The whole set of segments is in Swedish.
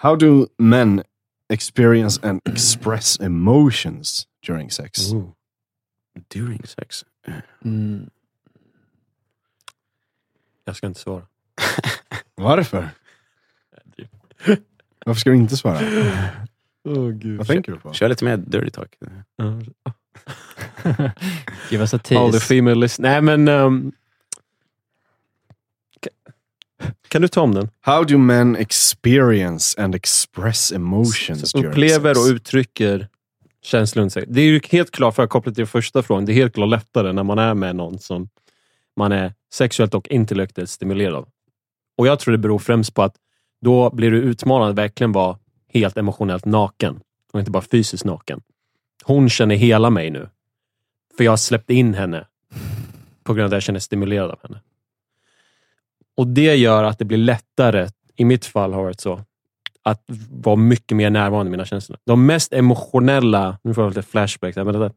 How do men experience and express emotions during sex? Ooh. During sex? Mm. Jag ska inte svara. Varför? Varför ska du inte svara? Oh, Gud. Vad tänker du på? Kör lite mer dirty talk. Give us a All the tease. female list. Nej men... ka- kan du ta om den? How do men experience and express emotions during Upplever och uttrycker känslor under sex. Det är ju helt klart, för att koppla till första frågan, det är helt klart lättare när man är med någon som man är sexuellt och intellektuellt stimulerad av. Och jag tror det beror främst på att då blir du utmanad att verkligen vara helt emotionellt naken. Och inte bara fysiskt naken. Hon känner hela mig nu. För jag har släppt in henne. På grund av att jag känner stimulerad av henne. Och det gör att det blir lättare, i mitt fall har det varit så, att vara mycket mer närvarande i mina känslor. De mest emotionella, nu får jag lite flashbacks, här, men det,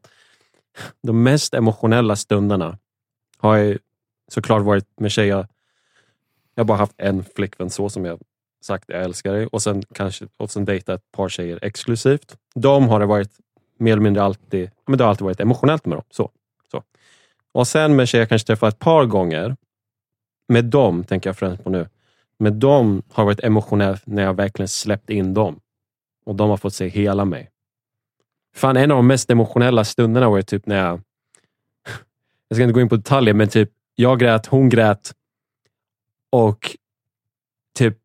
de mest emotionella stunderna har jag såklart varit med tjejer. Jag har bara haft en flickvän så som jag sagt jag älskar dig och sen kanske och sen dejtat ett par tjejer exklusivt. De har det varit mer eller mindre alltid, men det har alltid varit emotionellt med dem. Så, så. Och sen med tjejer jag kanske träffat ett par gånger. Med dem tänker jag främst på nu. Med dem har varit emotionellt när jag verkligen släppt in dem. Och de har fått se hela mig. Fan, en av de mest emotionella stunderna var ju typ när jag... Jag ska inte gå in på detaljer, men typ jag grät, hon grät och typ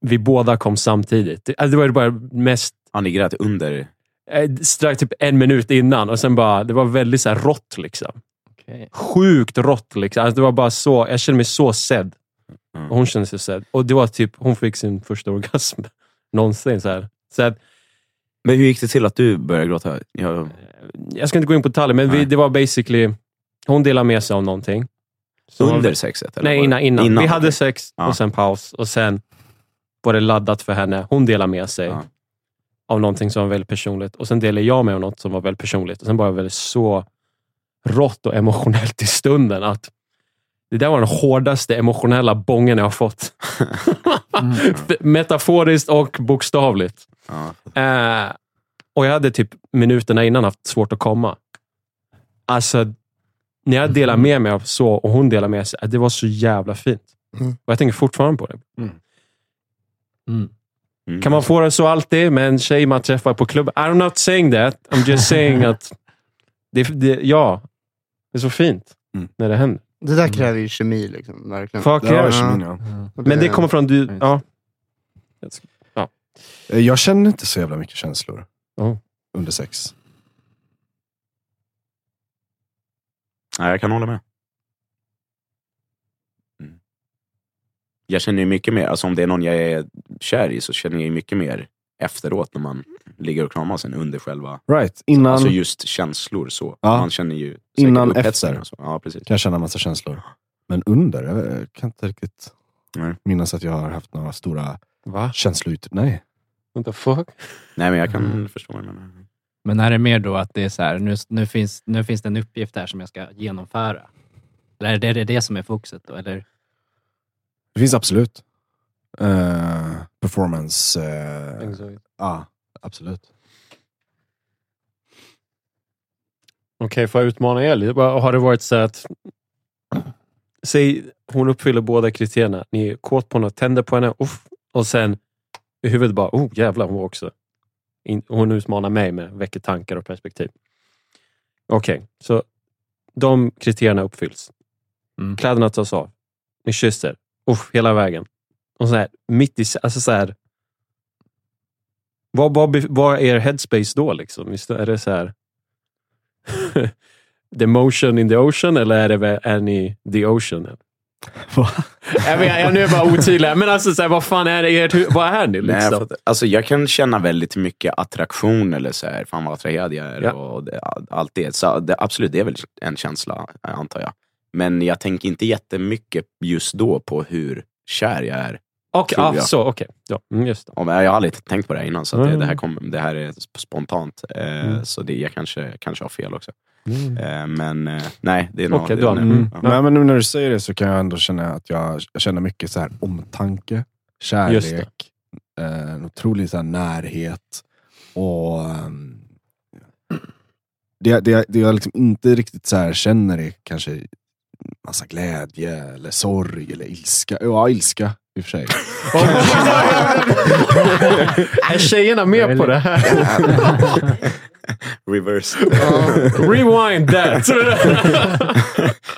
vi båda kom samtidigt. Alltså, det var bara mest Ja, ni grät under... eh, strax typ en minut innan och sen bara, det var väldigt så här rått liksom. Okej. Sjukt rått liksom. Alltså, det var bara så, jag kände mig så sedd. Mm. Och hon kände sig sedd. Och det var typ, hon fick sin första orgasm någonsin. Så här. Så att, Men hur gick det till att du började gråta? Jag, jag ska inte gå in på detaljer, men vi, det var basically, hon delade med sig av någonting. Så under sexet? Eller Nej, innan, det- innan. Vi hade sex Ja. och sen paus och sen var det laddat för henne. Hon delade med sig Ja. av någonting som var väldigt personligt och sen delade jag med av något som var väldigt personligt. Och sen var det väldigt så rått och emotionellt i stunden att det där var den hårdaste emotionella bången jag har fått. Metaforiskt och bokstavligt. Ja. Eh, och jag hade typ minuterna innan haft svårt att komma. Alltså, när jag delar med mig av så och hon delar med sig, det var så jävla fint. Mm. Och jag tänker fortfarande på det. Mm. Mm. Kan man få det så alltid med en tjej man träffar på klubben? I'm not saying that. I'm just saying att det, det, ja, det är så fint Mm. när det händer. Det där kräver ju kemi, liksom, verkligen. Fuck Det var yeah. kemin, ja. Och Men det kommer från du... Ja. Eh, Jag känner inte så jävla mycket känslor Oh. under sex. Nej, jag kan hålla med. Mm. Jag känner ju mycket mer, alltså om det är någon jag är kär i så känner jag ju mycket mer efteråt när man ligger och kramas än under själva... Right. Innan Alltså just känslor så. Ja. Man känner ju Innan, efter. Så. Ja, precis. kan jag känna massa känslor. Men under, jag kan inte riktigt Nej. minnas att jag har haft några stora Va? känslouttryck. Nej. What the fuck? Nej, men jag kan Mm. förstå vad du menar. Men är det mer då att det är så här, nu, nu, finns, nu finns det en uppgift här som jag ska genomföra? Eller är det det, det som är fokuset då? Eller? Det finns absolut. Eh, performance. Okej, Ja, absolut. får jag utmana er lite? Har det varit så att... Säg, hon uppfyller båda kriterierna. Ni är kåt på henne, tänder på henne uff, och sen i huvudet bara, oh jävlar hon också. In, hon utmanar mig med väcker tankar och perspektiv. Okej, så de kriterierna uppfylls. Mm. Kläderna tas av. Ni kysser. Uff, hela vägen. Och så här, mitt i... Alltså så här, vad, vad, vad är headspace då? Liksom? Är det så här... the motion in the ocean eller är, det, ni the ocean? Va? jag, vet, jag, nu är jag bara otydlig. Men alltså, så här, vad fan är det? Vad är ni? Nej, Liksom? för att, alltså, jag kan känna väldigt mycket attraktion eller så här, fan vad attraherad jag är Ja. och det, allt det. Så det. Absolut, det är väl en känsla antar jag. Men jag tänker inte jättemycket just då på hur kär jag är. Okej, tror ah, jag. så, okej. Ja, mm, just det. Om- Jag har aldrig tänkt på det här innan, så att det, Mm. det, här kom, det här är spontant. Eh, Mm. Så det, jag kanske, kanske har fel också. Mm. Eh, men eh, nej, det är nog... Nej, mm. ja. Men, nu när du säger det så kan jag ändå känna att jag, jag känner mycket så här omtanke, kärlek, en otrolig så här, närhet. Och ehm, det, det, det jag liksom inte riktigt så här känner är kanske massa glädje eller sorg eller ilska. Ja, ilska i och för sig. Är tjejerna med på det här? Reverse. Rewind that!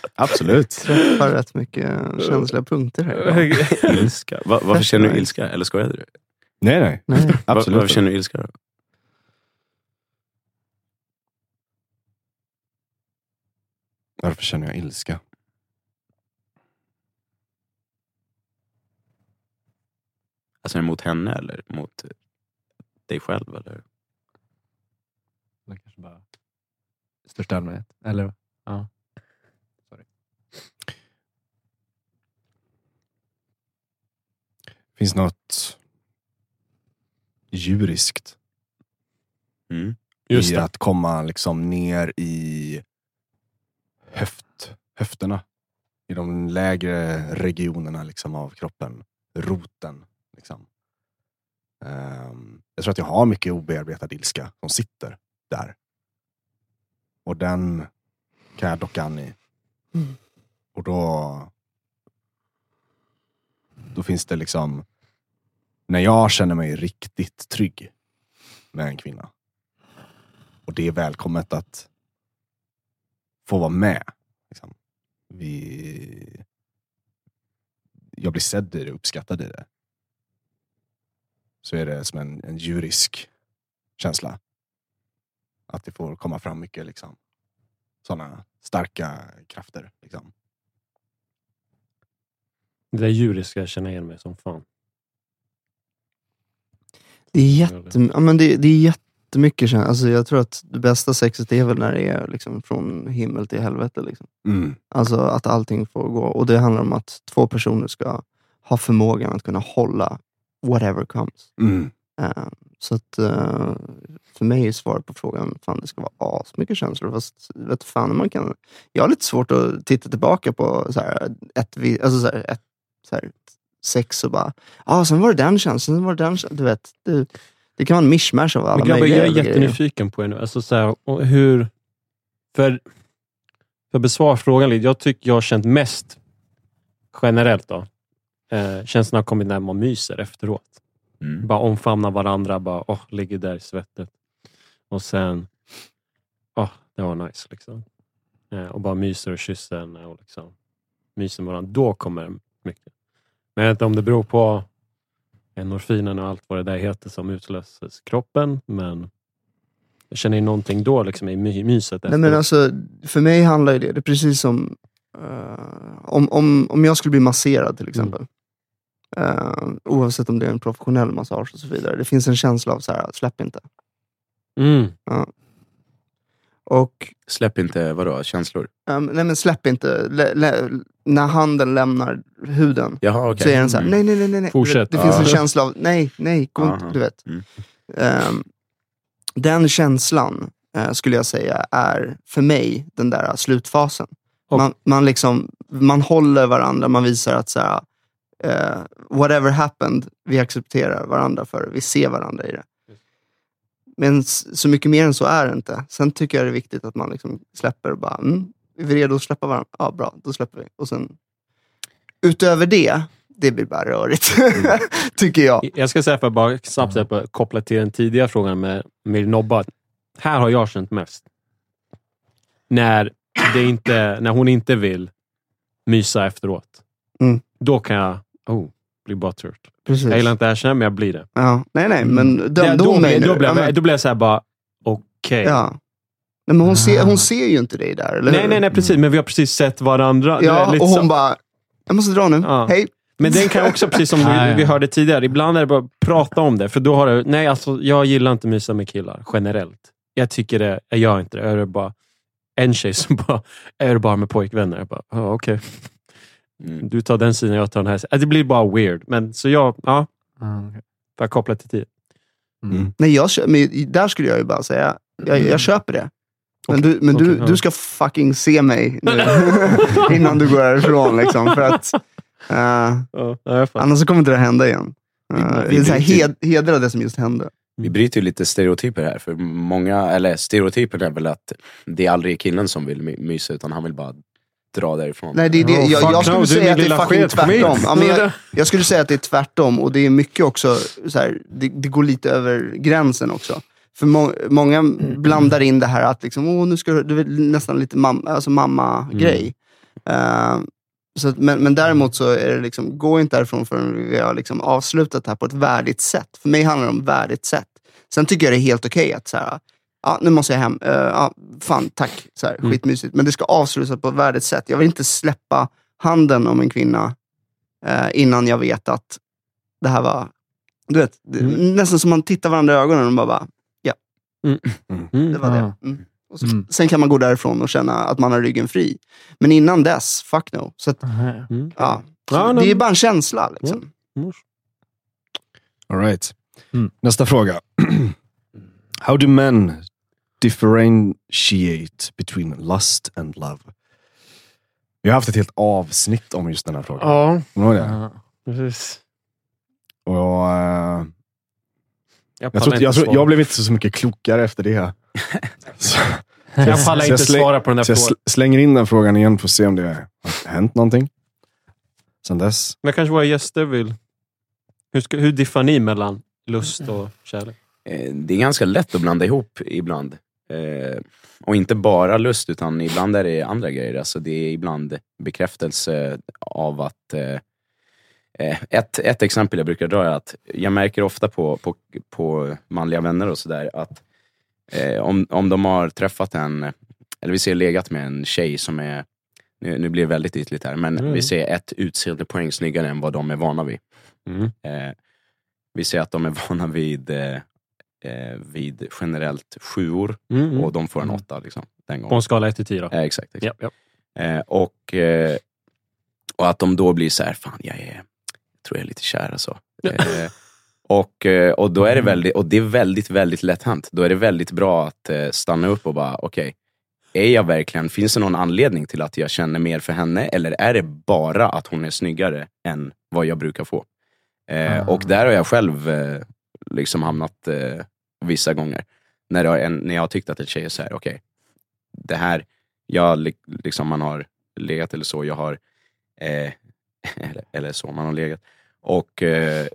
Absolut. Träffar rätt mycket känsliga punkter här. Ilska. Va, varför känner du ilska? Eller skojade du? nej, nej. Nej. Absolut. varför känner du ilska då? Varför känner jag ilska? Alltså mot henne eller mot dig själv? Eller? Eller kanske bara största allmänhet. Eller? Ja. Finns något djuriskt Mm. Just i det. att komma liksom ner i höft, höfterna. I de lägre regionerna liksom av kroppen. Roten. Liksom. Ehm, jag tror att jag har mycket obearbetad ilska som sitter där. Och den kan jag docka an i. Mm. Och då, då finns det liksom, när jag känner mig riktigt trygg med en kvinna. Och det är välkommet att få vara med. Liksom. Vi, jag blir sedd i det, uppskattad i det. Så är det som en, en djurisk känsla. Att det får komma fram mycket liksom, sådana starka krafter. Liksom. Det där djuriska känner jag igen mig som fan. Det är, jätte, ja, men det, det är jättemycket känsla. Alltså, jag tror att det bästa sexet är väl när det är liksom, från himmel till helvete. Liksom. Mm. Alltså att allting får gå. Och det handlar om att två personer ska ha förmågan att kunna hålla whatever comes. Mm. Eh, så att eh, för mig är svaret på frågan, fan det ska vara asmycket känslor. Fast vet fan, man kan, jag har lite svårt att titta tillbaka på så här, ett, alltså så här, ett så här, sex och bara, ja ah, sen var det den känslan, sen var det den känslan. Du vet, det, det kan vara en mischmasch av alla Men grabbar, möjliga jag är jättenyfiken på er nu. Alltså, så här, hur... För, för att besvara frågan lite. Jag tycker jag har känt mest generellt då. Eh, känslan har kommit när man myser efteråt. Mm. Bara omfamnar varandra, bara åh, ligger där i svettet. Och sen, åh, det var nice. Liksom. Eh, och bara myser och kysser henne och liksom, myser med varandra. Då kommer det mycket. Men jag vet inte om det beror på endorfinen och allt vad det där heter som utlöses kroppen. Men jag känner ju någonting då liksom, i my- myset. Nej, men alltså, för mig handlar ju det, det är precis som om, om, om jag skulle bli masserad till exempel. Eh, oavsett om det är en professionell massage och så vidare. Det finns en känsla av så här, släpp inte. mm. Och Släpp inte, vadå, känslor? ehm, nej men släpp inte. Lä, lä, när handen lämnar huden Jaha, okej. så är den så här, Mm. nej, nej, nej, nej, nej. Fortsätt. Det, det finns en känsla av, nej, nej, gå inte, du vet. Mm. Ehm, den känslan eh, skulle jag säga är för mig den där slutfasen. Och- Man, man, liksom, man håller varandra, man visar att så här, eh, whatever happened, vi accepterar varandra för det. Vi ser varandra i det. Men så mycket mer än så är det inte. Sen tycker jag det är viktigt att man liksom släpper och bara, mm, är vi redo att släppa varandra? Ja, bra, då släpper vi. Och sen, utöver det, det blir bara rörigt. tycker jag. Jag ska säga för att bara snabbt på- koppla till den tidiga frågan med, med Nobba. att Här har jag känt mest. När, det inte, när hon inte vill mysa efteråt. Mm. Då kan jag oh, bli butthurt. Precis. Jag gillar inte det här känna, men jag blir det. Ja, nej, nej, men dömde Det- då, hon mig då, blir Ja, jag, då blir jag såhär bara, okej. Ja. Nej, men hon, ser, Ah. hon ser ju inte dig där, eller Nej, hur? nej, nej, precis. Men vi har precis sett varandra. Du Ja, och så. hon bara, jag måste dra nu. Ja. Hej. Men den kan också, precis som vi, vi hörde tidigare, ibland är det bara att prata om det. För då har det, nej, alltså, jag gillar inte mysa med killar generellt. Jag tycker det, jag gör inte det. Jag är bara en tjej som bara, är bara med pojkvänner? Jag bara, ja, okej. Mm. Du tar den sidan, jag tar den här sidan. Det blir bara weird. Men så jag, ja, Ah, okej. för att koppla till tid. Mm. Nej, jag, men där skulle jag ju bara säga, jag, jag köper det. Men, du, men du, Okej, ja. du ska fucking se mig nu innan du går härifrån. Liksom, för att, jag fattar. annars så kommer inte det hända igen. Vi- vi det är så här, hed, hedra det som just hände. Vi bryter ju lite stereotyper här, för många, eller stereotypen är väl att det är aldrig killen som vill my- mysa, utan han vill bara dra därifrån. Nej, det är det. Jag, jag skulle säga att det är fucking tvärtom. Ja, men jag, jag skulle säga att det är tvärtom och det är mycket också, så här, det, det går lite över gränsen också. För må, många blandar in det här att liksom, Åh, nu ska du, det är nästan lite mam, alltså mamma-grej. Eh, så men, men däremot så är det liksom, gå inte därifrån förrän vi har liksom avslutat det här på ett värdigt sätt. För mig handlar det om värdigt sätt. Sen tycker jag det är helt okej att så här, ja, nu måste jag hem. Uh, ja, fan, tack. Så här, Mm. Skitmysigt. Men det ska avslutas på ett värdigt sätt. Jag vill inte släppa handen om en kvinna eh, innan jag vet att det här var... Du vet, Mm. nästan som man tittar varandra i ögonen och bara, bara ja, Mm. det var det. Mm. Och så, Mm. Sen kan man gå därifrån och känna att man har ryggen fri. Men innan dess, fuck no. Så att, Mm. ja, Ja, det är bara en känsla. Liksom. All right. Mm. Nästa fråga. How do men differentiate between lust and love? Vi har haft ett helt avsnitt om just den här frågan. Ja, Kommer du ihåg det? Ja. precis. Och, eh, jag, pallar tror, jag, tror, jag blev inte så mycket klokare efter det. Så, jag pallar jag inte släng- svara på den jag frågan. sl- slänger in den frågan igen för att se om det har hänt någonting. Sen dess. Men kanske våra gäster vill... Hur, ska, hur diffar ni mellan lust och kärlek? Eh, Det är ganska lätt att blanda ihop ibland. Eh, och inte bara lust, utan ibland är det andra grejer. Alltså det är ibland bekräftelse av att... Eh, ett, ett exempel jag brukar dra är att jag märker ofta på, på, på manliga vänner och sådär att eh, om, om de har träffat en, eller vi ser legat med en tjej som är, nu, nu blir det väldigt ytligt här, men Mm. vi ser ett utseendepoäng snyggare än vad de är vana vid. Mm. Eh, vi ser att de är vana vid, eh, eh, vid generellt sjuor Mm. och de får en Mm. åtta. Liksom, den På gången. en skala 1 till 10 då? Eh, exakt. exakt. Ja. Eh, och, eh, och att de då blir så här, fan jag är, tror jag är lite kär alltså. Eh, och, eh, och, då är det väldigt, och det är väldigt, väldigt lätt hänt. Då är det väldigt bra att eh, stanna upp och bara, okej, är jag verkligen, finns det någon anledning till att jag känner mer för henne? Eller är det bara att hon är snyggare än vad jag brukar få? Eh, Ah. och där har jag själv eh, liksom hamnat vissa gånger. När, jag, när jag har tyckt att en tjej är så här, okej, det här, jag, li- liksom man har legat eller så, jag har, eh, eller, eller så, man har legat. Och eh,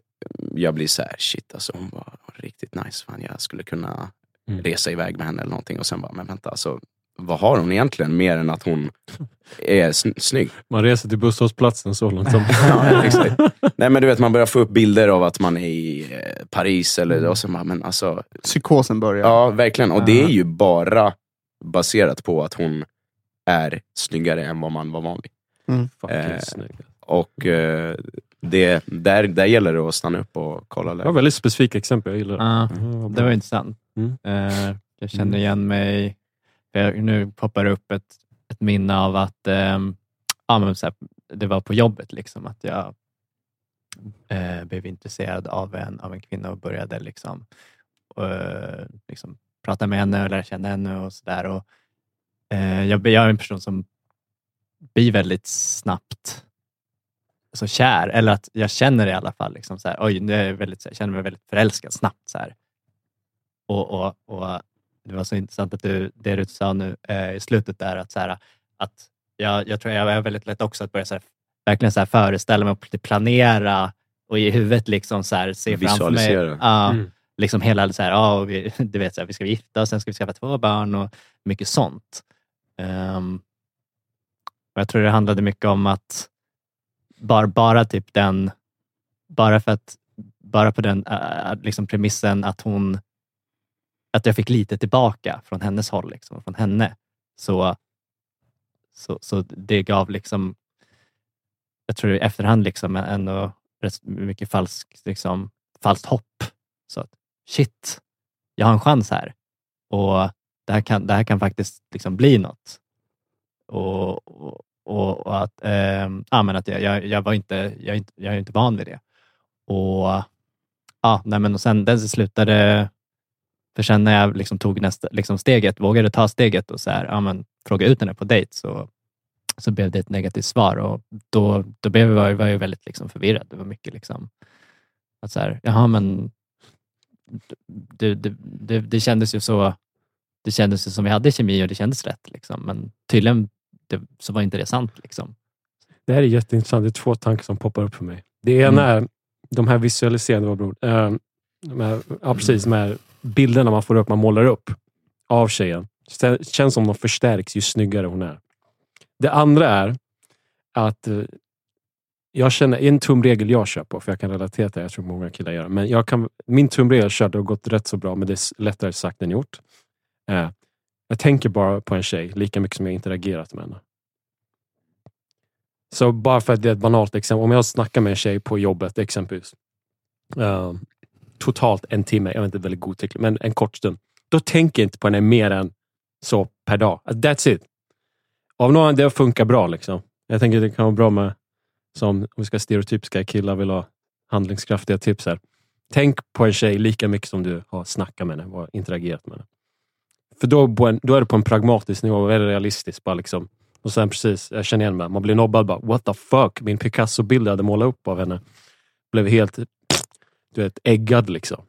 jag blir så här, shit alltså hon var riktigt nice, fan jag skulle kunna Mm. resa iväg med henne eller någonting. Och sen bara, men vänta, alltså, vad har hon egentligen mer än att hon är sn- snygg? Man reser till busshållplatsen så långt som... Ja, exakt. Nej men du vet, man börjar få upp bilder av att man är i eh, Paris eller, och så bara, men alltså, Psykosen börjar. ja verkligen. Och det är ju bara baserat på att hon är snyggare än vad man var van vid. Fucking Eh, snygg. Och eh, det, där, där gäller det att stanna upp och kolla Det var väldigt specifika exempel, jag gillar det. Ja, det var intressant. Mm. Eh, jag känner Mm. igen mig. Nu poppar det upp ett, ett minne av att ehm, ja, men så här, det var på jobbet, liksom, att jag eh, blev intresserad av en, av en kvinna och började liksom, eh, liksom, prata med henne och lära känna henne och sådär. Och, eh, jag, jag är en person som blir väldigt snabbt så kär, eller att jag känner i alla fall, liksom så här, oj, nu är jag, väldigt, jag känner mig väldigt förälskad snabbt. Så här. Och, och, och Det var så intressant att du, det du sa nu eh, i slutet där, att, så här, att jag, jag tror jag är väldigt lätt också att börja så här, verkligen så här, föreställa mig och planera och i huvudet liksom så här, se framför mig ja, Mm. liksom hela så här, ja, och vi, du vet, så här, vi ska gifta oss, sen ska vi skaffa två barn och mycket sånt. Och jag tror det handlade mycket om att bara, bara typ den, bara för att, bara på den äh, liksom premissen att hon, att jag fick lite tillbaka från hennes håll, liksom, från henne. Så, så, så det gav liksom, jag tror i efterhand liksom ändå rätt mycket falskt, liksom, falskt hopp. Så att, shit, jag har en chans här och det här kan, det här kan faktiskt liksom bli något. Och, och, och, och att, eh, ja, men att jag, jag, jag var inte, jag, jag är inte van vid det. Och, ja, nej, men och sen den slutade, för sen när jag liksom tog nästa, liksom steget, vågade ta steget och så här, ja, men, fråga ut henne på dejt så, så blev det ett negativt svar och då, då blev jag, var jag väldigt liksom förvirrad. Det var mycket liksom, Att så här, jaha men det, det, det, det kändes ju så, det kändes ju som vi hade kemi och det kändes rätt. Liksom. Men tydligen det, så var inte det sant. Liksom. Det här är jätteintressant. Det är två tankar som poppar upp för mig. Det ena är de här visualiserande, vad bror, eh, de här, ja, precis, de här bilderna man får upp, man målar upp av tjejen. Det känns som de förstärks ju snyggare hon är. Det andra är att eh, jag känner en tumregel jag kör på, för jag kan relatera till det, jag tror många killar gör det. Men jag kan, min tumregel kör, det har gått rätt så bra, men det är lättare sagt än gjort. Eh, jag tänker bara på en tjej lika mycket som jag interagerat med henne. Så bara för att det är ett banalt exempel. Om jag snackar med en tjej på jobbet exempelvis. Uh, totalt en timme, jag vet inte, väldigt godtyckligt, men en kort stund. Då tänker jag inte på henne mer än så per dag. That's it. Av någon det funkar bra. liksom. Jag tänker att det kan vara bra med, som om vi ska stereotypiska killar vill ha handlingskraftiga tips här. Tänk på en tjej lika mycket som du har snackat med henne och interagerat med henne. För då, en, då är det på en pragmatisk nivå, väldigt realistiskt. Bara liksom. Och sen precis, jag känner igen mig, man blir nobbad bara, what the fuck? Min Picasso-bild jag hade målat upp av henne blev helt du vet, äggad. liksom.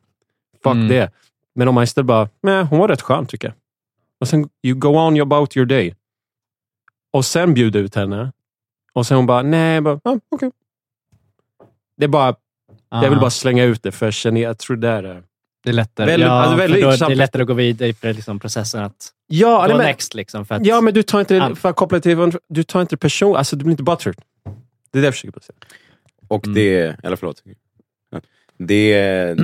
Fuck Mm. det. Men om man istället bara, nej, hon var rätt skön tycker jag. Och sen, you go on about your day. Och sen bjuda ut henne. Och sen hon bara, nej, bara, ah, okej. Det är bara, jag vill Ah, bara slänga ut det, för jag känner, jag tror det är det. det är lättare, väldigt- ja, alltså väldigt då, det är lättare att gå vidare för liksom processen att Ja, gå nej, men, next. Liksom, för att, ja, men du tar inte, Ah. för att koppla till, du tar inte person, alltså du blir inte buttered. Det är det jag försöker säga. Och Mm. det, eller förlåt. Det,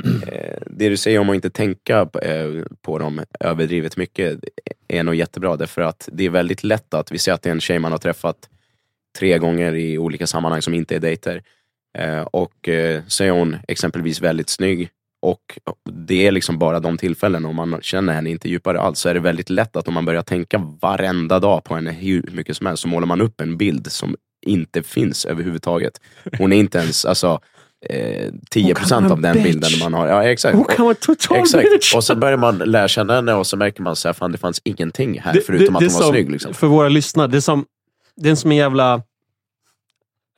det du säger om att inte tänka på, eh, på dem överdrivet mycket är nog jättebra. Därför att det är väldigt lätt att, vi säger att det är en tjej man har träffat tre gånger i olika sammanhang som inte är dejter. Eh, Och eh, så är hon exempelvis väldigt snygg. Och det är liksom bara de tillfällen, om man känner henne inte djupare alls, så är det väldigt lätt att om man börjar tänka varenda dag på henne hur mycket som helst, så målar man upp en bild som inte finns överhuvudtaget. Hon är inte ens, alltså, eh, 10% vara en av den bitch. bilden man har. Ja, exakt. Hon kan vara total Exakt. bitch. Och så börjar man lära känna henne och så märker man att det fanns ingenting här förutom att är hon var som, snygg. Liksom. För våra lyssnare, det är som, det är som en jävla...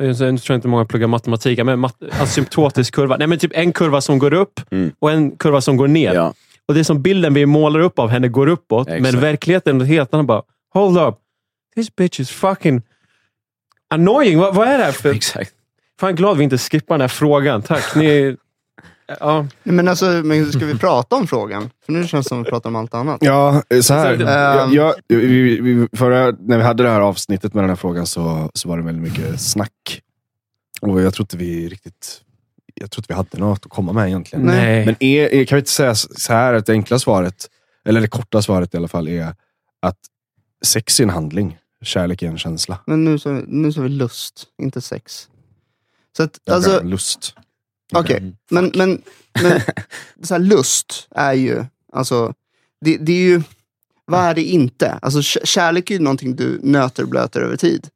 Jag tror inte många pluggar matematik, men mat, asymptotisk kurva. Nej, men typ en kurva som går upp Mm. och en kurva som går ner. Ja, Och det som bilden vi målar upp av henne går uppåt, Exakt. men verkligheten är något helt annat. Bara, hold up. This bitch is fucking annoying. Vad, vad är det här för... exakt. Fan glad vi inte skippar den här frågan. Tack. Ni, ja. Nej, Men alltså, men ska vi prata om frågan? För nu känns det som att vi pratar om allt annat. Ja, så här. Jag, jag, vi, vi, förra, när vi hade det här avsnittet med den här frågan så, så var det väldigt mycket snack. Och jag tror inte vi riktigt jag tror inte vi hade något att komma med egentligen. Nej. Men är, är, kan vi inte säga så här att det enkla svaret, eller det korta svaret i alla fall, är att sex är en handling. Kärlek är en känsla. Men nu så, nu så är vi lust, inte sex. Så att, alltså, lust. Okej. Men, men, men så här, lust är ju, alltså, det, det är ju, vad är det inte? Alltså, kärlek är ju någonting du nöter och blöter över tid.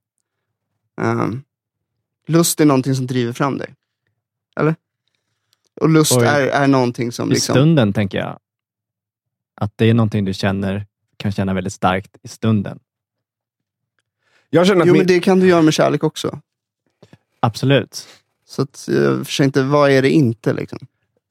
Ehm, lust är någonting som driver fram dig. Eller? Och lust Oj. är, är någonting som I liksom... stunden tänker jag att det är någonting du känner, kan känna väldigt starkt i stunden. Jag känner att Jo, min, men det kan du göra med kärlek också. Absolut. Så att, jag försöker inte, vad är det inte liksom?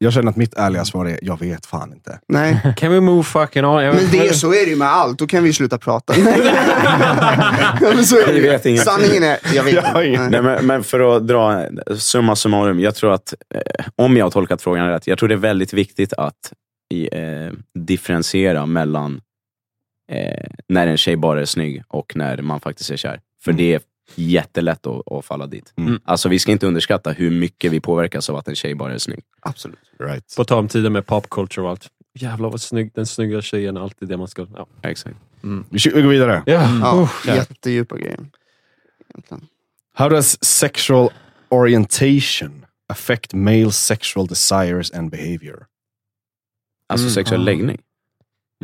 jag känner att mitt ärliga svar är, jag vet fan inte. Nej. Can we move fucking on? Men det, så är det ju med allt, då kan vi sluta prata. Men så är det vet inget. Sanningen är, jag vet Jag inte. Nej, men, men för att dra summa summarum. Jag tror att, eh, om jag har tolkat frågan rätt, jag tror det är väldigt viktigt att i, eh, differentiera mellan eh, när en tjej bara är snygg och när man faktiskt är kär. För Mm. det är jättelätt att, att falla dit. Mm. Alltså vi ska inte underskatta hur mycket vi påverkas av att en tjej bara är snygg. Absolut. Right. På tal om tiden med pop culture och allt. Jävlar vad snygg, den snygga tjejen alltid det man ska... Ja. Exakt. Vi kö- vi går vidare. Ja. Ja, ja. jättedjupa grejer. Egentligen. How does sexual orientation affect male sexual desires and behavior? Alltså Mm. sexuell Ja.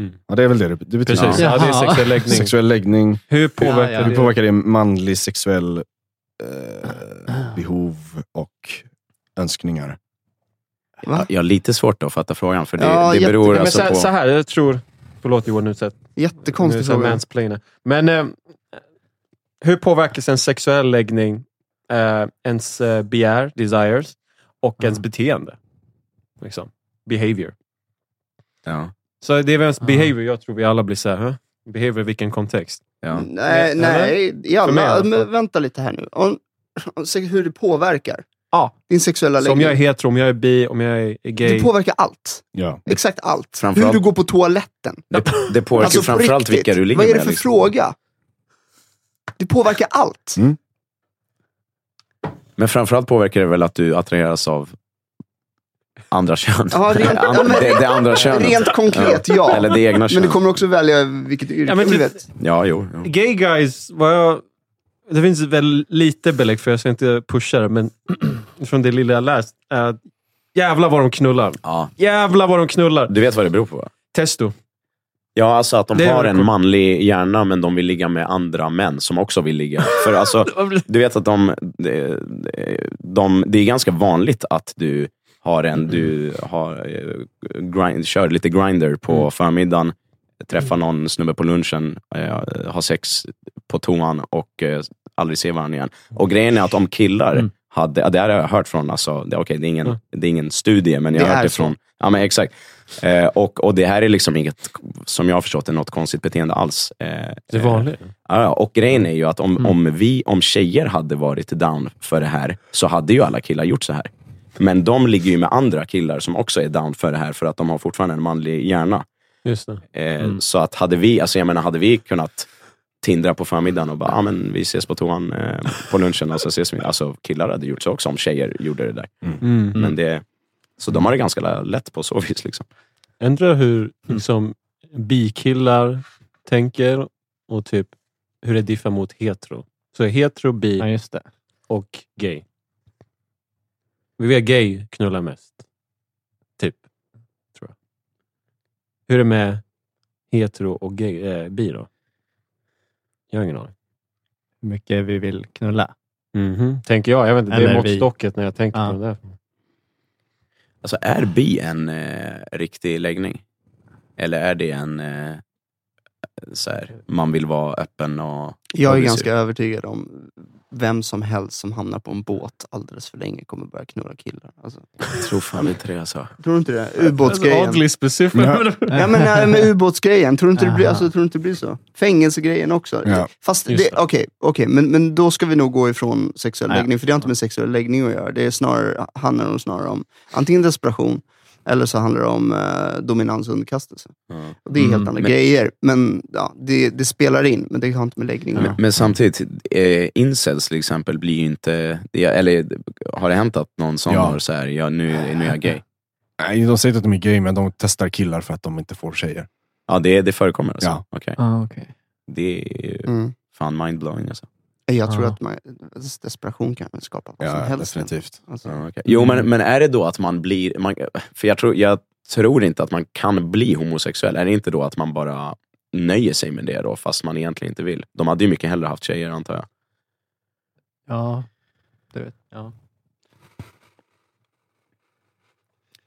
Läggning. Ja, det är väl det det det betyder. Precis, ja. Det är sexuell läggning. Sexuell läggning. Hur påverkar Ja, ja. Hur det? påverkar det manlig sexuell eh, behov och önskningar? Va? Jag har lite svårt att fatta frågan, för det, Ja, det beror jätte- Men alltså så, på... så här, jag tror... Förlåt Johan, nu säger Jättekonstig fråga. Men eh, hur påverkas en sexuell läggning, eh, ens eh, begär, desires och ens Mm. beteende? Liksom. Behavior. Ja. Så det är Ah. behavior jag tror vi alla blir såhär, huh? behavior i vilken kontext? Ja. Nej, Eller? nej. Ja, men, fall. men vänta lite här nu. Om, om, se hur det påverkar Ja. din sexuella Så om jag är läggning. hetero, om jag är bi, om jag är gay. Det påverkar allt. Ja. Exakt allt. Framförallt- Hur du går på toaletten. Det, det påverkar Alltså, ju på framförallt riktigt. vilka du ligger Vad är det med. för liksom. fråga? Det påverkar allt. Mm. Men framförallt påverkar det väl att du attraheras av andra kön. Ja, rent- ja, men- det, det andra könet. Rent konkret, ja. Eller det egna Men könet. du kommer också välja vilket yrke Ja, men du typ- vet. Ja, jo. jo. Gay guys, vad jag... Det finns väl lite belägg för, jag ska inte pusha det, men från det lilla jag läst, är att jävlar vad de knullar. Ja. Jävlar vad de knullar. Du vet vad det beror på va? Testo. Ja, alltså att de Det har en manlig hjärna men de vill ligga med andra män som också vill ligga. För alltså, du vet att de, de, de, det är ganska vanligt att du har en, du har, eh, grind, kör lite grinder på Mm. förmiddagen, träffar någon snubbe på lunchen, eh, har sex på toan och eh, aldrig ser varandra igen. Och grejen är att om killar Mm. hade, det här har jag hört från, alltså, det, okay, det, är ingen, Mm. det är ingen studie, men jag har hört det så. från Ja, men exakt. Eh, och, och det här är liksom inget, som jag har förstått det, något konstigt beteende alls. Eh, Det är vanligt. Ja, ja, och grejen är ju att om, Mm. om vi, om tjejer hade varit down för det här, så hade ju alla killar gjort så här. Men de ligger ju med andra killar som också är down för det här, för att de har fortfarande en manlig hjärna. Just det. Eh, Mm. Så att hade vi, alltså jag menar, hade vi kunnat tindra på förmiddagen och bara, ah, men vi ses på toan eh, på lunchen och så ses vi. Alltså killar hade gjort så också om tjejer gjorde det där. Mm. Men det, så de har det ganska lätt på så vis. Liksom. Undrar hur liksom, bikillar tänker och typ hur det diffar mot hetero. Så hetero, bi Ja, just det. och gay. Vi vet gay knullar mest. Typ. Tror jag. Hur är det med hetero och gay, eh, bi då? Jag har ingen aning. Hur mycket vi vill knulla. Mhm. Tänker jag. Jag vet inte, det är Eller måttstocket när jag tänker Ja. på det där. Alltså är bi en eh, riktig läggning? Eller är det en, eh, så här, man vill vara öppen och... Jag är ganska övertygad om vem som helst som hamnar på en båt alldeles för länge kommer börja knulla killar. Alltså, Jag tror fan inte det alltså. tror du inte det? Ubåtsgrejen. Oddly specific. Ja. Ja men nej, med ubåtsgrejen, tror du inte det blir, alltså, tror du inte det blir så? Fängelsegrejen också. Ja. Fast okej, okej, men, men då ska vi nog gå ifrån sexuell läggning, för det har inte med sexuell läggning att göra. Det är snarare, handlar nog snarare om antingen desperation, eller så handlar det om eh, dominans och underkastelse. Ja. Och det är helt Mm, andra men- grejer, men ja, det, det spelar in, men det har inte med läggning att Men, samtidigt, eh, incels till exempel blir ju inte... Det, eller har det hänt att någon som Ja. har så här, ja nu, nu är jag gay? Nej, de säger inte att de är gay, men de testar killar för att de inte får tjejer. Ja, det, det förekommer alltså? Ja. Okej. Ah, okay. Det är ju Mm. fan mindblowing alltså. Jag tror Ja. att man, desperation kan skapa vad som Ja, helst. definitivt. Alltså, Ja, okej. Jo, men, men är det då att man blir... Man, för jag tror, jag tror inte att man kan bli homosexuell. Är det inte då att man bara nöjer sig med det då, fast man egentligen inte vill? De hade ju mycket hellre haft tjejer antar jag. Ja, det vet ja.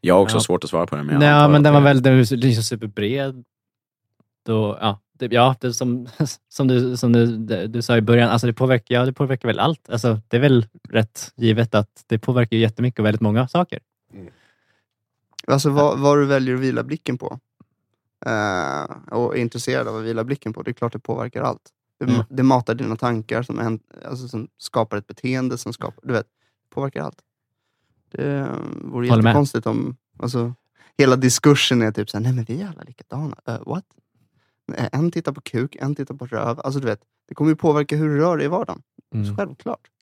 Jag har också Ja. svårt att svara på det. Men jag Nej, men den var väl den är liksom superbred. Då, ja, det, ja det som, som, du, som du, du sa i början, alltså det, påverkar, ja, det påverkar väl allt. Alltså, det är väl rätt givet att det påverkar jättemycket och väldigt många saker. Alltså vad, vad du väljer att vila blicken på. Eh, och är intresserad av att vila blicken på, det är klart det påverkar allt. Det, Mm. det matar dina tankar som, en, alltså, som skapar ett beteende, som skapar, du vet, påverkar allt. Det vore med. jättekonstigt om, alltså, hela diskursen är typ såhär, nej men vi är alla likadana. Uh, what? En tittar på kuk, en tittar på röv. Alltså du vet, det kommer ju påverka hur du rör dig i vardagen. Mm. Självklart.